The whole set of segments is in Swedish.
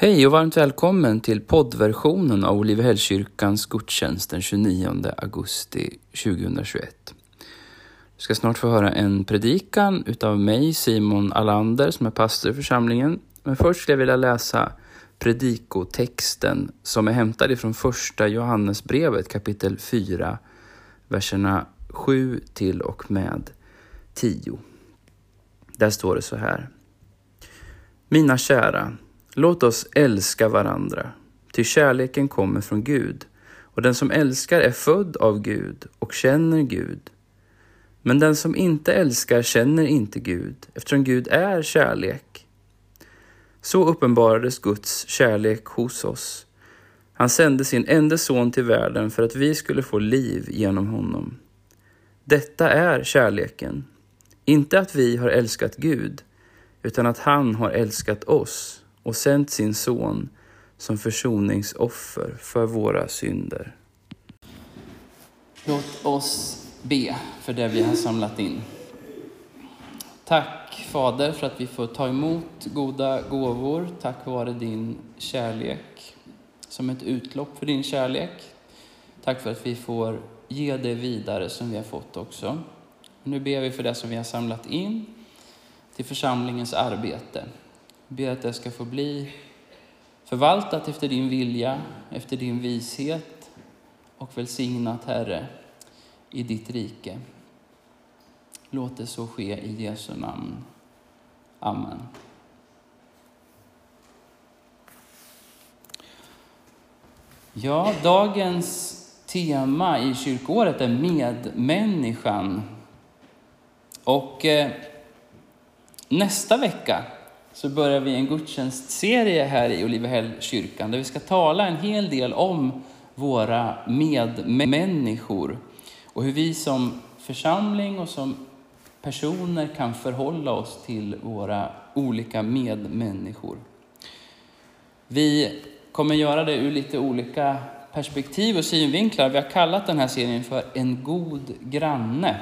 Hej och varmt välkommen till poddversionen av Olivehällskyrkans gudstjänst den 29 augusti 2021. Du ska snart få höra en predikan utav mig, Simon Alander, som är pastor i församlingen. Men först skulle jag vilja läsa predikotexten som är hämtad ifrån första Johannesbrevet kapitel 4, verserna 7 till och med 10. Där står det så här. Mina kära, låt oss älska varandra, ty kärleken kommer från Gud, och den som älskar är född av Gud och känner Gud. Men den som inte älskar känner inte Gud, eftersom Gud är kärlek. Så uppenbarades Guds kärlek hos oss. Han sände sin enda son till världen för att vi skulle få liv genom honom. Detta är kärleken. Inte att vi har älskat Gud, utan att han har älskat oss och sänt sin son som försoningsoffer för våra synder. Låt oss be för det vi har samlat in. Tack Fader för att vi får ta emot goda gåvor tack vare din kärlek. Som ett utlopp för din kärlek. Tack för att vi får ge det vidare som vi har fått också. Nu ber vi för det som vi har samlat in till församlingens arbete. Ber att det ska få bli förvaltat efter din vilja, efter din vishet och välsignat, Herre, i ditt rike. Låt det så ske i Jesu namn. Amen. Ja, dagens tema i kyrkåret är medmänniskan. Och eh, nästa vecka så börjar vi en gudstjänstserie här i Olivehällskyrkan där vi ska tala en hel del om våra medmänniskor och hur vi som församling och som personer kan förhålla oss till våra olika medmänniskor. Vi kommer göra det ur lite olika perspektiv och synvinklar. Vi har kallat den här serien för En god granne.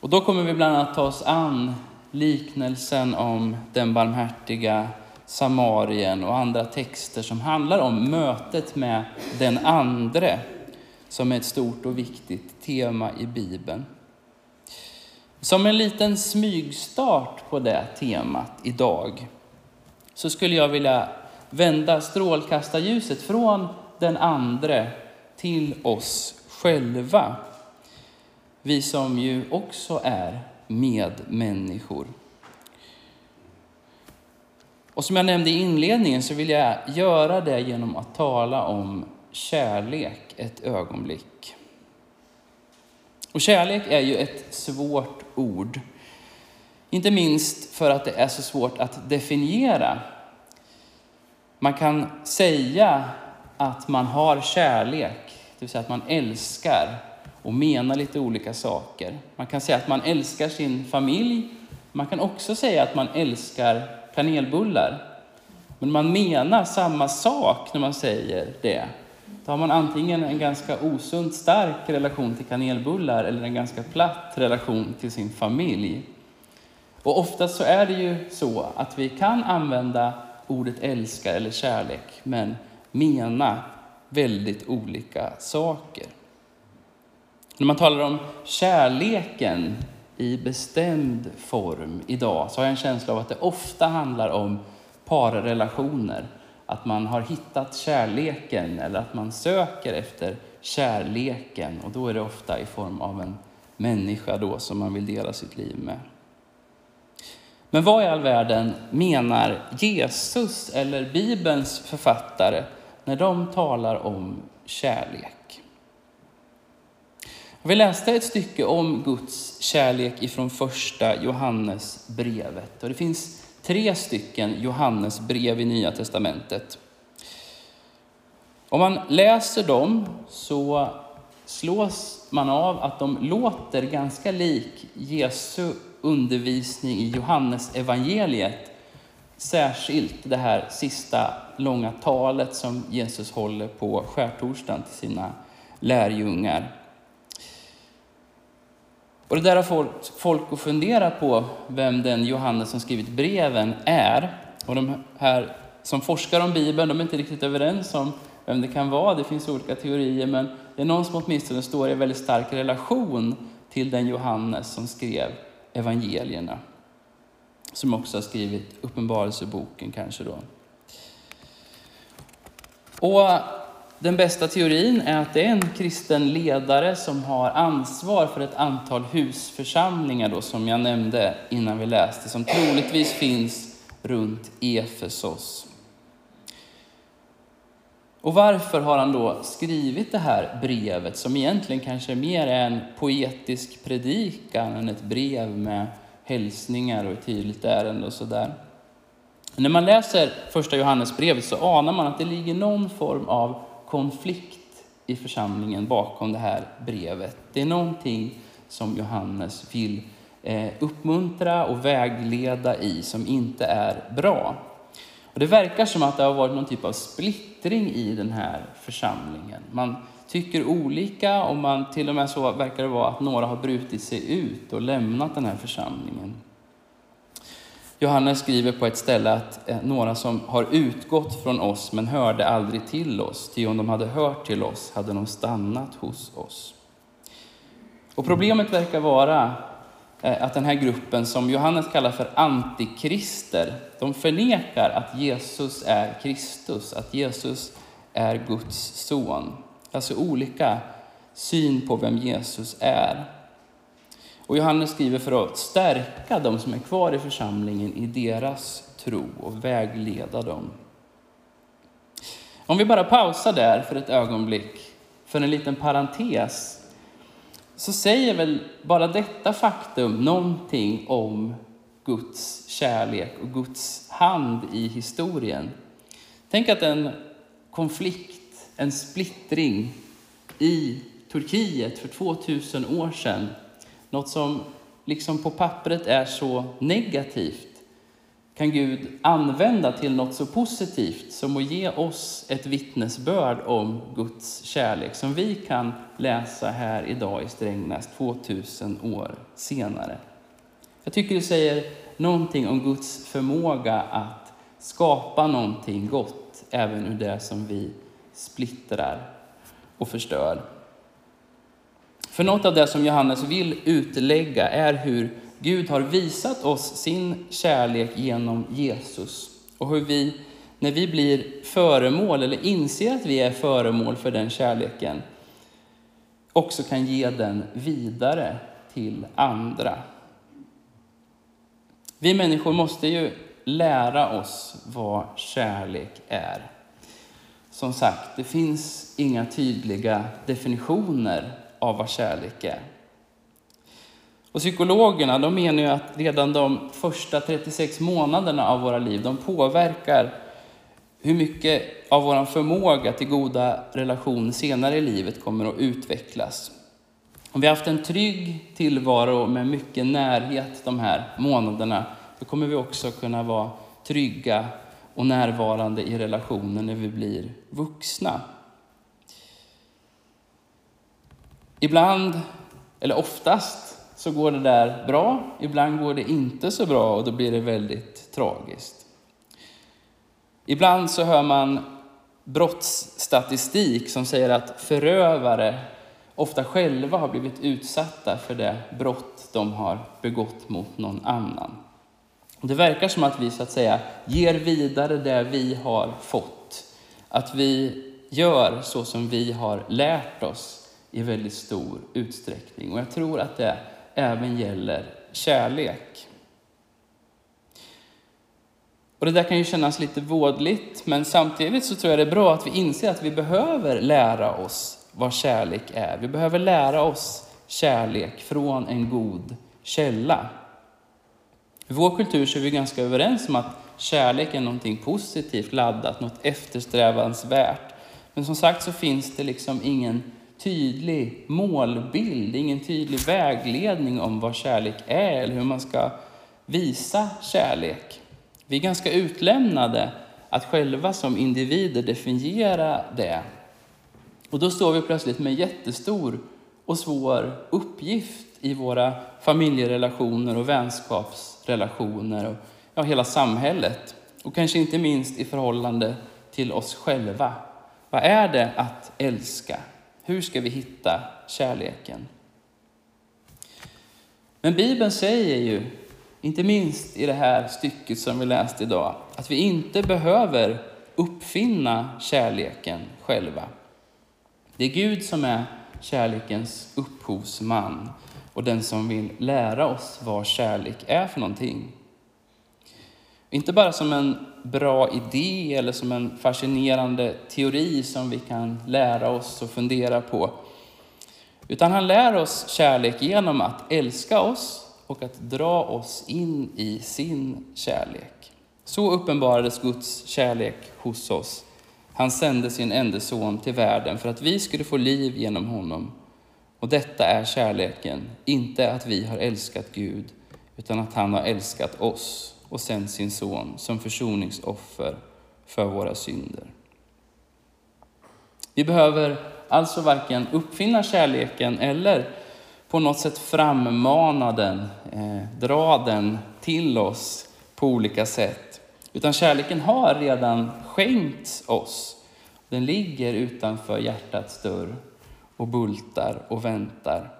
Och då kommer vi bland annat ta oss an liknelsen om den barmhärtiga Samarien och andra texter som handlar om mötet med den andre, som är ett stort och viktigt tema i Bibeln. Som en liten smygstart på det temat idag så skulle jag vilja vända strålkastarljuset från den andre till oss själva. Vi som ju också är medmänniskor. Och som jag nämnde i inledningen så vill jag göra det genom att tala om kärlek ett ögonblick. Och kärlek är ju ett svårt ord. Inte minst för att det är så svårt att definiera. Man kan säga att man har kärlek, det vill säga att man älskar och menar lite olika saker. Man kan säga att man älskar sin familj. Man kan också säga att man älskar kanelbullar. Men man menar samma sak när man säger det. Då har man antingen en ganska osunt stark relation till kanelbullar eller en ganska platt relation till sin familj. Och oftast så är det ju så att vi kan använda ordet älska eller kärlek, men mena väldigt olika saker. När man talar om kärleken i bestämd form idag så har jag en känsla av att det ofta handlar om parrelationer. Att man har hittat kärleken eller att man söker efter kärleken och då är det ofta i form av en människa då som man vill dela sitt liv med. Men vad i all världen menar Jesus eller Bibelns författare när de talar om kärlek? Vi läste ett stycke om Guds kärlek ifrån första Johannesbrevet. Och det finns tre stycken Johannesbrev i Nya Testamentet. Om man läser dem så slås man av att de låter ganska lik Jesu undervisning i Johannes evangeliet. Särskilt det här sista långa talet som Jesus håller på skärtorsdagen till sina lärjungar. Och det där har fått folk att fundera på vem den Johannes som skrivit breven är. Och de här som forskar om Bibeln, de är inte riktigt överens om vem det kan vara. Det finns olika teorier, men det är någon som åtminstone står i väldigt stark relation till den Johannes som skrev evangelierna. Som också har skrivit Uppenbarelseboken kanske då. Och den bästa teorin är att det är en kristen ledare som har ansvar för ett antal husförsamlingar då, som jag nämnde innan vi läste, som troligtvis finns runt Efesos. Och varför har han då skrivit det här brevet som egentligen kanske mer är en poetisk predikan än ett brev med hälsningar och ett tydligt ärende och sådär. När man läser första Johannesbrevet så anar man att det ligger någon form av konflikt i församlingen bakom det här brevet. Det är någonting som Johannes vill eh, uppmuntra och vägleda i som inte är bra. Och det verkar som att det har varit någon typ av splittring i den här församlingen. Man tycker olika och man till och med så verkar det vara att några har brutit sig ut och lämnat den här församlingen. Johannes skriver på ett ställe att eh, några som har utgått från oss men hörde aldrig till oss, ty om de hade hört till oss hade de stannat hos oss. Och problemet verkar vara eh, att den här gruppen som Johannes kallar för antikrister, de förnekar att Jesus är Kristus, att Jesus är Guds son. Alltså olika syn på vem Jesus är. Och Johannes skriver för att stärka de som är kvar i församlingen i deras tro och vägleda dem. Om vi bara pausar där för ett ögonblick, för en liten parentes, så säger väl bara detta faktum någonting om Guds kärlek och Guds hand i historien. Tänk att en konflikt, en splittring i Turkiet för 2000 år sedan något som liksom på pappret är så negativt kan Gud använda till något så positivt som att ge oss ett vittnesbörd om Guds kärlek som vi kan läsa här idag i Strängnäs 2000 år senare. Jag tycker det säger någonting om Guds förmåga att skapa någonting gott även ur det som vi splittrar och förstör. För något av det som Johannes vill utlägga är hur Gud har visat oss sin kärlek genom Jesus och hur vi, när vi blir föremål eller inser att vi är föremål för den kärleken, också kan ge den vidare till andra. Vi människor måste ju lära oss vad kärlek är. Som sagt, det finns inga tydliga definitioner av vad kärlek är. Och psykologerna de menar ju att redan de första 36 månaderna av våra liv de påverkar hur mycket av vår förmåga till goda relationer senare i livet kommer att utvecklas. Om vi har haft en trygg tillvaro med mycket närhet de här månaderna, då kommer vi också kunna vara trygga och närvarande i relationen när vi blir vuxna. Ibland, eller oftast, så går det där bra. Ibland går det inte så bra och då blir det väldigt tragiskt. Ibland så hör man brottsstatistik som säger att förövare ofta själva har blivit utsatta för det brott de har begått mot någon annan. Det verkar som att vi så att säga ger vidare det vi har fått. Att vi gör så som vi har lärt oss i väldigt stor utsträckning. Och jag tror att det även gäller kärlek. Och det där kan ju kännas lite vådligt, men samtidigt så tror jag det är bra att vi inser att vi behöver lära oss vad kärlek är. Vi behöver lära oss kärlek från en god källa. I vår kultur så är vi ganska överens om att kärlek är någonting positivt laddat, något eftersträvansvärt. Men som sagt så finns det liksom ingen tydlig målbild, ingen tydlig vägledning om vad kärlek är eller hur man ska visa kärlek. Vi är ganska utlämnade att själva som individer definiera det. Och då står vi plötsligt med en jättestor och svår uppgift i våra familjerelationer och vänskapsrelationer och ja, hela samhället. och kanske inte minst i förhållande till oss själva. Vad är det att älska? Hur ska vi hitta kärleken? Men Bibeln säger ju, inte minst i det här stycket som vi läste idag, att vi inte behöver uppfinna kärleken själva. Det är Gud som är kärlekens upphovsman och den som vill lära oss vad kärlek är för någonting. Inte bara som en bra idé eller som en fascinerande teori som vi kan lära oss och fundera på. Utan han lär oss kärlek genom att älska oss och att dra oss in i sin kärlek. Så uppenbarades Guds kärlek hos oss. Han sände sin enda son till världen för att vi skulle få liv genom honom. Och detta är kärleken, inte att vi har älskat Gud, utan att han har älskat oss och sänt sin son som försoningsoffer för våra synder. Vi behöver alltså varken uppfinna kärleken eller på något sätt frammana den, eh, dra den till oss på olika sätt. Utan kärleken har redan skänkts oss. Den ligger utanför hjärtats dörr och bultar och väntar.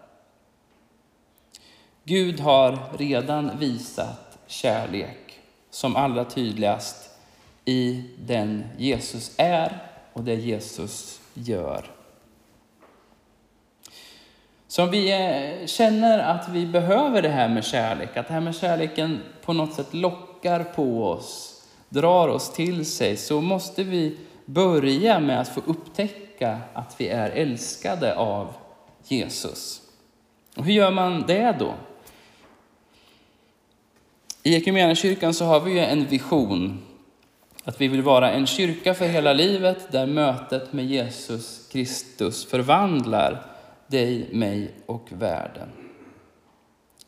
Gud har redan visat kärlek som allra tydligast i den Jesus är och det Jesus gör. Så om vi eh, känner att vi behöver det här med kärlek, att det här med kärleken på något sätt lockar på oss, drar oss till sig, så måste vi börja med att få upptäcka att vi är älskade av Jesus. Och hur gör man det då? I Equmeniakyrkan så har vi ju en vision att vi vill vara en kyrka för hela livet där mötet med Jesus Kristus förvandlar dig, mig och världen.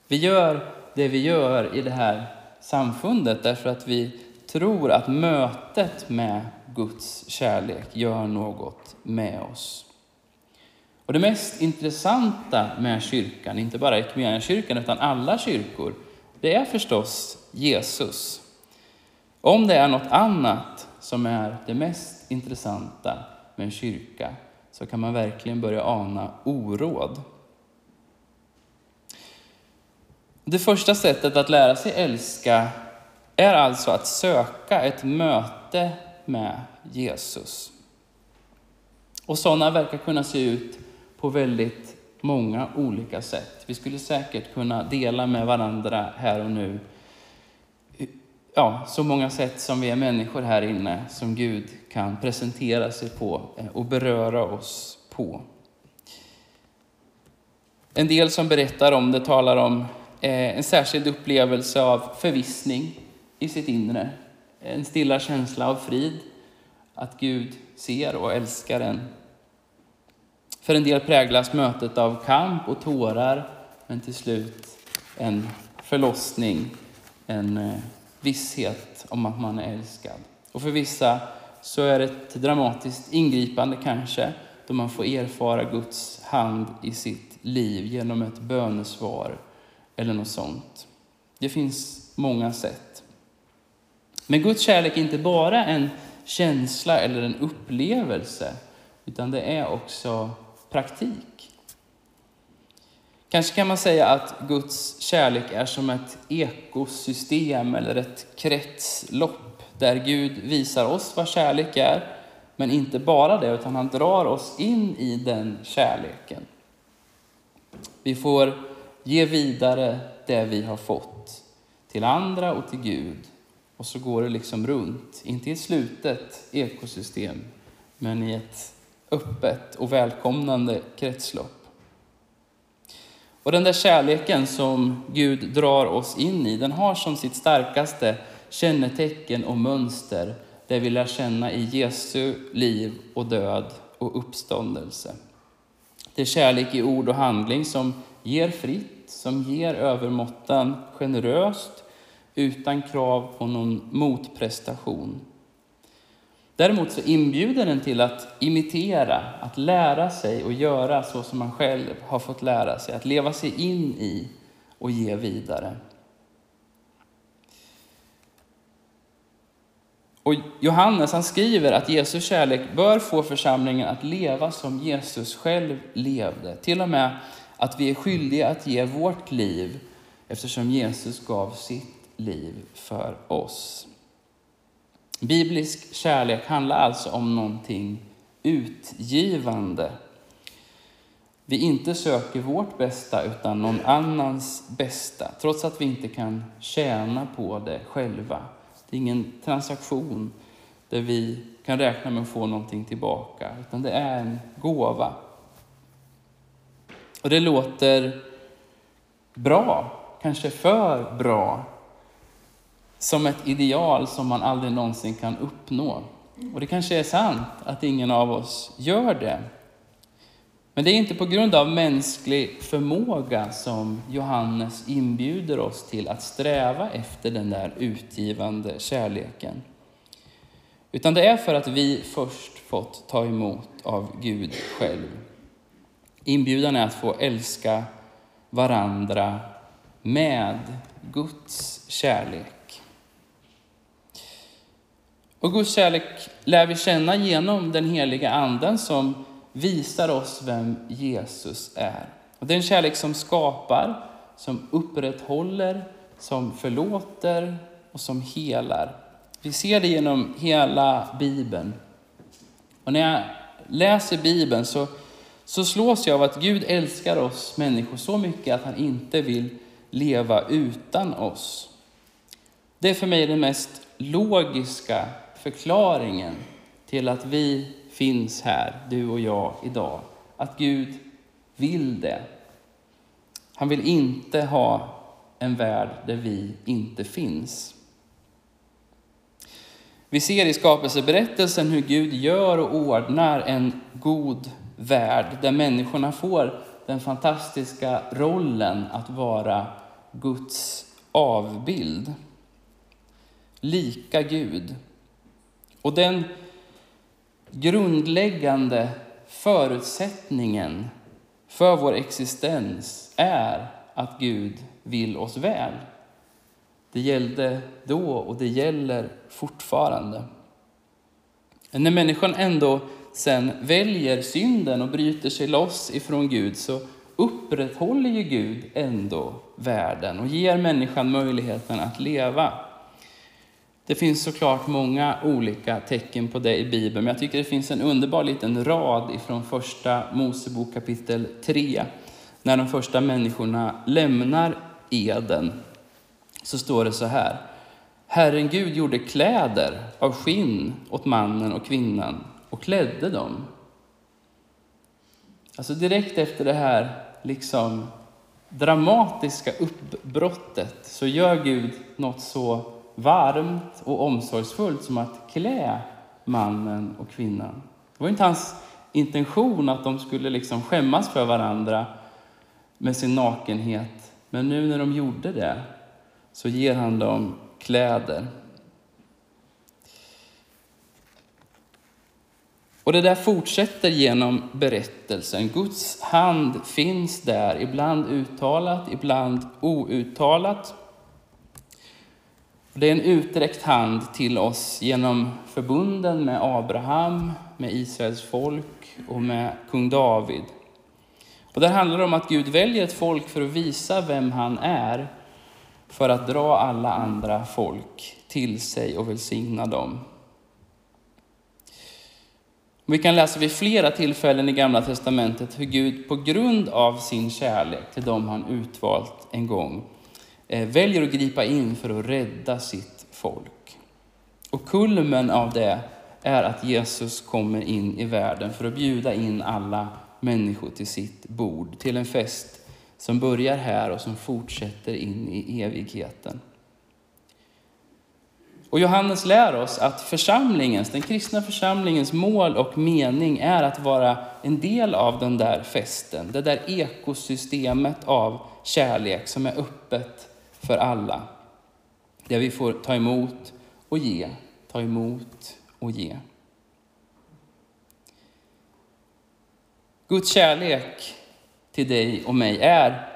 Vi gör det vi gör i det här samfundet därför att vi tror att mötet med Guds kärlek gör något med oss. Och det mest intressanta med kyrkan, inte bara kyrkan utan alla kyrkor, det är förstås Jesus. Om det är något annat som är det mest intressanta med en kyrka så kan man verkligen börja ana oråd. Det första sättet att lära sig älska är alltså att söka ett möte med Jesus. Och sådana verkar kunna se ut på väldigt många olika sätt. Vi skulle säkert kunna dela med varandra här och nu ja, så många sätt som vi är människor här inne som Gud kan presentera sig på eh, och beröra oss på. En del som berättar om det talar om eh, en särskild upplevelse av förvissning i sitt inre. En stilla känsla av frid, att Gud ser och älskar en. För en del präglas mötet av kamp och tårar, men till slut en förlossning, en eh, visshet om att man är älskad. Och för vissa så är det ett dramatiskt ingripande kanske, då man får erfara Guds hand i sitt liv genom ett bönesvar eller något sånt. Det finns många sätt. Men Guds kärlek är inte bara en känsla eller en upplevelse, utan det är också praktik. Kanske kan man säga att Guds kärlek är som ett ekosystem eller ett kretslopp där Gud visar oss vad kärlek är, men inte bara det, utan han drar oss in i den kärleken. Vi får ge vidare det vi har fått till andra och till Gud. Och så går det liksom runt, inte i ett slutet ekosystem, men i ett öppet och välkomnande kretslopp. Och den där kärleken som Gud drar oss in i, den har som sitt starkaste kännetecken och mönster det vi lär känna i Jesu liv och död och uppståndelse. Det är kärlek i ord och handling som ger fritt, som ger övermåttan generöst, utan krav på någon motprestation. Däremot så inbjuder den till att imitera, att lära sig och göra så som man själv har fått lära sig, att leva sig in i och ge vidare. Och Johannes han skriver att Jesus kärlek bör få församlingen att leva som Jesus själv levde. Till och med att vi är skyldiga att ge vårt liv eftersom Jesus gav sitt liv för oss. Biblisk kärlek handlar alltså om någonting utgivande. Vi inte söker vårt bästa utan någon annans bästa, trots att vi inte kan tjäna på det själva. Det är ingen transaktion där vi kan räkna med att få någonting tillbaka, utan det är en gåva. Och det låter bra, kanske för bra, som ett ideal som man aldrig någonsin kan uppnå. Och det kanske är sant att ingen av oss gör det. Men det är inte på grund av mänsklig förmåga som Johannes inbjuder oss till att sträva efter den där utgivande kärleken. Utan det är för att vi först fått ta emot av Gud själv. Inbjudan är att få älska varandra med Guds kärlek. Och Guds kärlek lär vi känna genom den heliga anden som visar oss vem Jesus är. Och det är en kärlek som skapar, som upprätthåller, som förlåter och som helar. Vi ser det genom hela Bibeln. Och när jag läser Bibeln så, så slås jag av att Gud älskar oss människor så mycket att han inte vill leva utan oss. Det är för mig den mest logiska förklaringen till att vi finns här, du och jag, idag. Att Gud vill det. Han vill inte ha en värld där vi inte finns. Vi ser i skapelseberättelsen hur Gud gör och ordnar en god värld där människorna får den fantastiska rollen att vara Guds avbild. Lika Gud. Och den grundläggande förutsättningen för vår existens är att Gud vill oss väl. Det gällde då och det gäller fortfarande. När människan ändå sen väljer synden och bryter sig loss ifrån Gud så upprätthåller ju Gud ändå världen och ger människan möjligheten att leva. Det finns såklart många olika tecken på det i Bibeln, men jag tycker det finns en underbar liten rad ifrån första Mosebok kapitel 3. När de första människorna lämnar Eden så står det så här. Herren Gud gjorde kläder av skinn åt mannen och kvinnan och klädde dem. Alltså direkt efter det här liksom dramatiska uppbrottet så gör Gud något så varmt och omsorgsfullt som att klä mannen och kvinnan. Det var inte hans intention att de skulle liksom skämmas för varandra med sin nakenhet. Men nu när de gjorde det så ger han dem kläder. Och det där fortsätter genom berättelsen. Guds hand finns där, ibland uttalat, ibland outtalat. Det är en utsträckt hand till oss genom förbunden med Abraham, med Israels folk och med kung David. Och där handlar det om att Gud väljer ett folk för att visa vem han är, för att dra alla andra folk till sig och välsigna dem. Vi kan läsa vid flera tillfällen i Gamla Testamentet hur Gud på grund av sin kärlek till dem han utvalt en gång Eh, väljer att gripa in för att rädda sitt folk. Och kulmen av det är att Jesus kommer in i världen för att bjuda in alla människor till sitt bord, till en fest som börjar här och som fortsätter in i evigheten. Och Johannes lär oss att församlingens, den kristna församlingens mål och mening är att vara en del av den där festen, det där ekosystemet av kärlek som är öppet för alla. Där vi får ta emot och ge, ta emot och ge. Guds kärlek till dig och mig är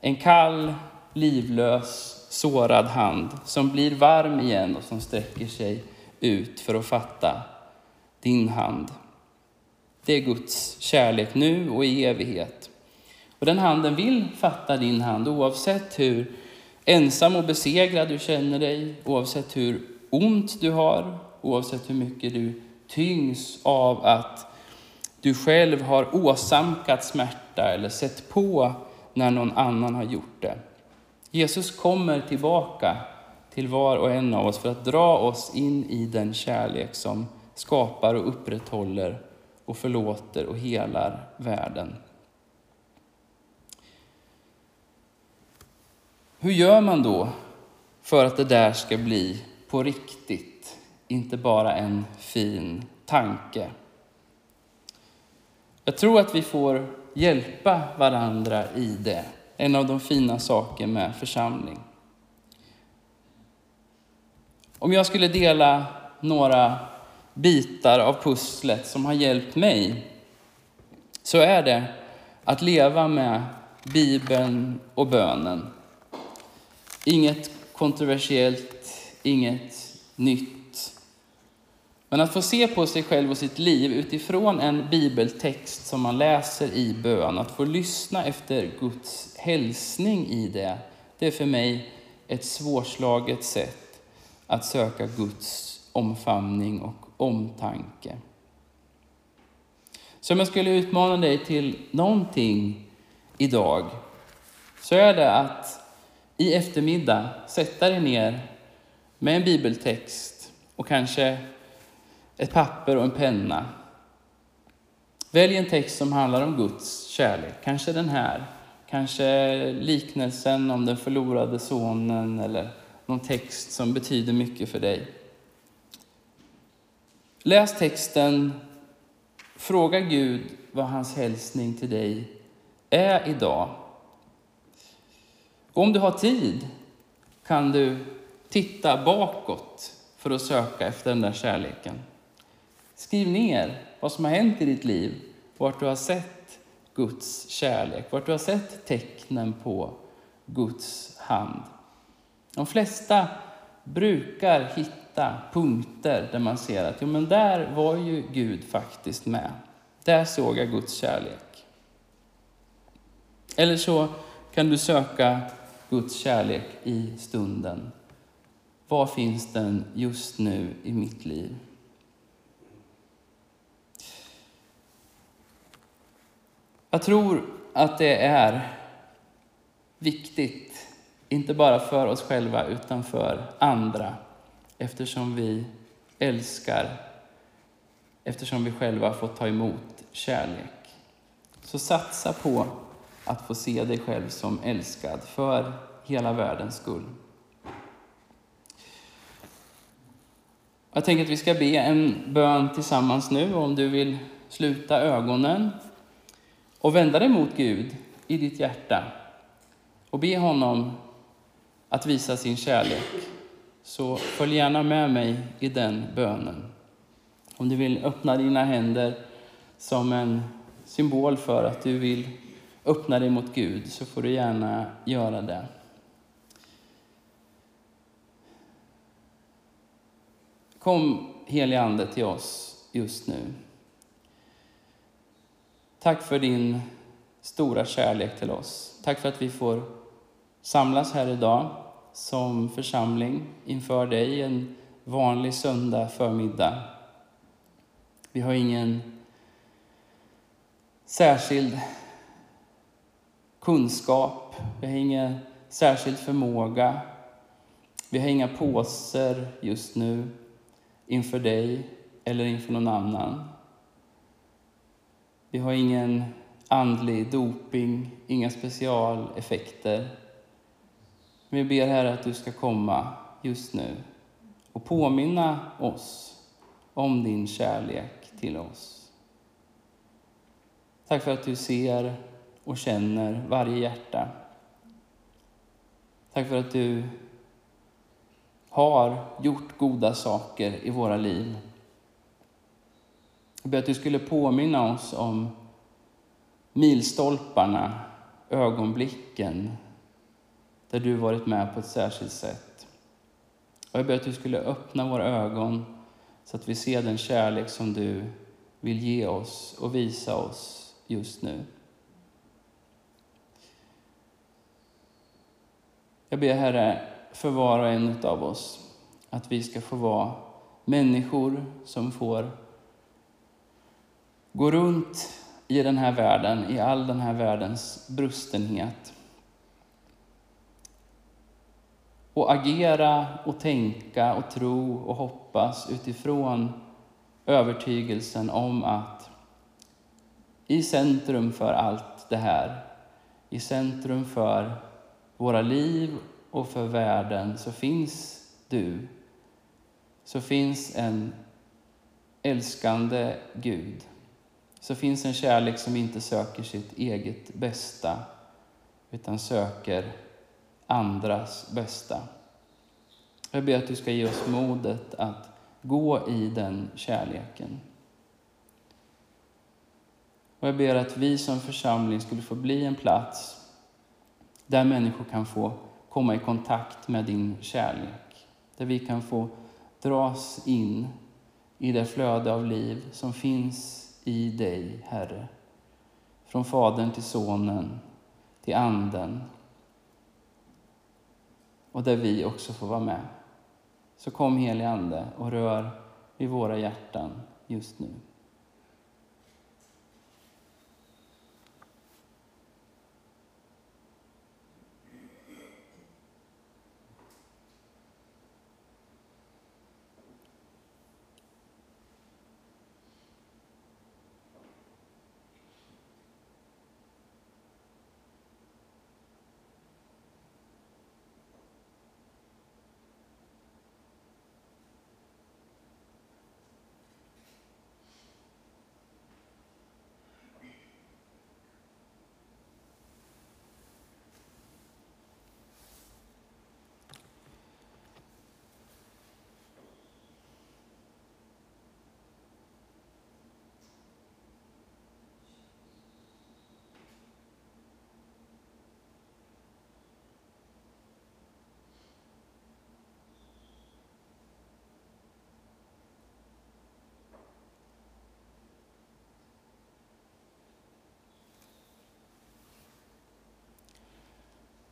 en kall, livlös, sårad hand som blir varm igen och som sträcker sig ut för att fatta din hand. Det är Guds kärlek nu och i evighet. Och den handen vill fatta din hand oavsett hur ensam och besegrad du känner dig, oavsett hur ont du har, oavsett hur mycket du tyngs av att du själv har åsamkat smärta eller sett på när någon annan har gjort det. Jesus kommer tillbaka till var och en av oss för att dra oss in i den kärlek som skapar och upprätthåller och förlåter och helar världen. Hur gör man då för att det där ska bli på riktigt, inte bara en fin tanke? Jag tror att vi får hjälpa varandra i det. En av de fina sakerna med församling. Om jag skulle dela några bitar av pusslet som har hjälpt mig så är det att leva med Bibeln och bönen. Inget kontroversiellt, inget nytt. Men att få se på sig själv och sitt liv utifrån en bibeltext som man läser i bön, att få lyssna efter Guds hälsning i det, det är för mig ett svårslaget sätt att söka Guds omfamning och omtanke. Så om jag skulle utmana dig till någonting idag så är det att i eftermiddag sätta dig ner med en bibeltext och kanske ett papper och en penna. Välj en text som handlar om Guds kärlek, kanske den här, kanske liknelsen om den förlorade sonen eller någon text som betyder mycket för dig. Läs texten, fråga Gud vad hans hälsning till dig är idag. Och om du har tid kan du titta bakåt för att söka efter den där kärleken. Skriv ner vad som har hänt i ditt liv, vart du har sett Guds kärlek, vart du har sett tecknen på Guds hand. De flesta brukar hitta punkter där man ser att jo, men där var ju Gud faktiskt med. Där såg jag Guds kärlek. Eller så kan du söka Guds kärlek i stunden. Var finns den just nu i mitt liv? Jag tror att det är viktigt, inte bara för oss själva utan för andra, eftersom vi älskar, eftersom vi själva fått ta emot kärlek. Så satsa på att få se dig själv som älskad för hela världens skull. Jag tänker att vi ska be en bön tillsammans nu. Om du vill sluta ögonen och vända dig mot Gud i ditt hjärta och be honom att visa sin kärlek, så följ gärna med mig i den bönen. Om du vill öppna dina händer som en symbol för att du vill öppna dig mot Gud, så får du gärna göra det. Kom helige Ande till oss just nu. Tack för din stora kärlek till oss. Tack för att vi får samlas här idag som församling inför dig en vanlig söndag förmiddag. Vi har ingen särskild kunskap, vi har ingen särskild förmåga, vi har inga påser just nu inför dig eller inför någon annan. Vi har ingen andlig doping, inga specialeffekter. Vi ber Herre att du ska komma just nu och påminna oss om din kärlek till oss. Tack för att du ser och känner varje hjärta. Tack för att du har gjort goda saker i våra liv. Jag ber att du skulle påminna oss om milstolparna, ögonblicken där du varit med på ett särskilt sätt. Och jag ber att du skulle öppna våra ögon Så att vi ser den kärlek som du vill ge oss och visa oss just nu. Jag ber Herre för var och en av oss att vi ska få vara människor som får gå runt i den här världen, i all den här världens brustenhet. Och agera och tänka och tro och hoppas utifrån övertygelsen om att i centrum för allt det här, i centrum för våra liv och för världen så finns du. Så finns en älskande Gud. Så finns en kärlek som inte söker sitt eget bästa utan söker andras bästa. Jag ber att du ska ge oss modet att gå i den kärleken. Och jag ber att vi som församling skulle få bli en plats där människor kan få komma i kontakt med din kärlek. Där vi kan få dras in i det flöde av liv som finns i dig, Herre. Från Fadern till Sonen, till Anden. Och där vi också får vara med. Så kom helige Ande och rör vid våra hjärtan just nu.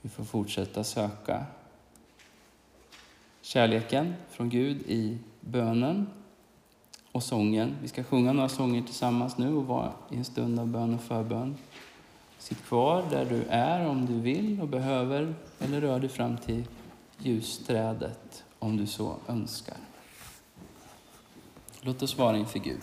Vi får fortsätta söka kärleken från Gud i bönen och sången. Vi ska sjunga några sånger tillsammans nu och vara i en stund av bön och förbön. Sitt kvar där du är om du vill och behöver eller rör dig fram till ljusträdet om du så önskar. Låt oss vara inför Gud.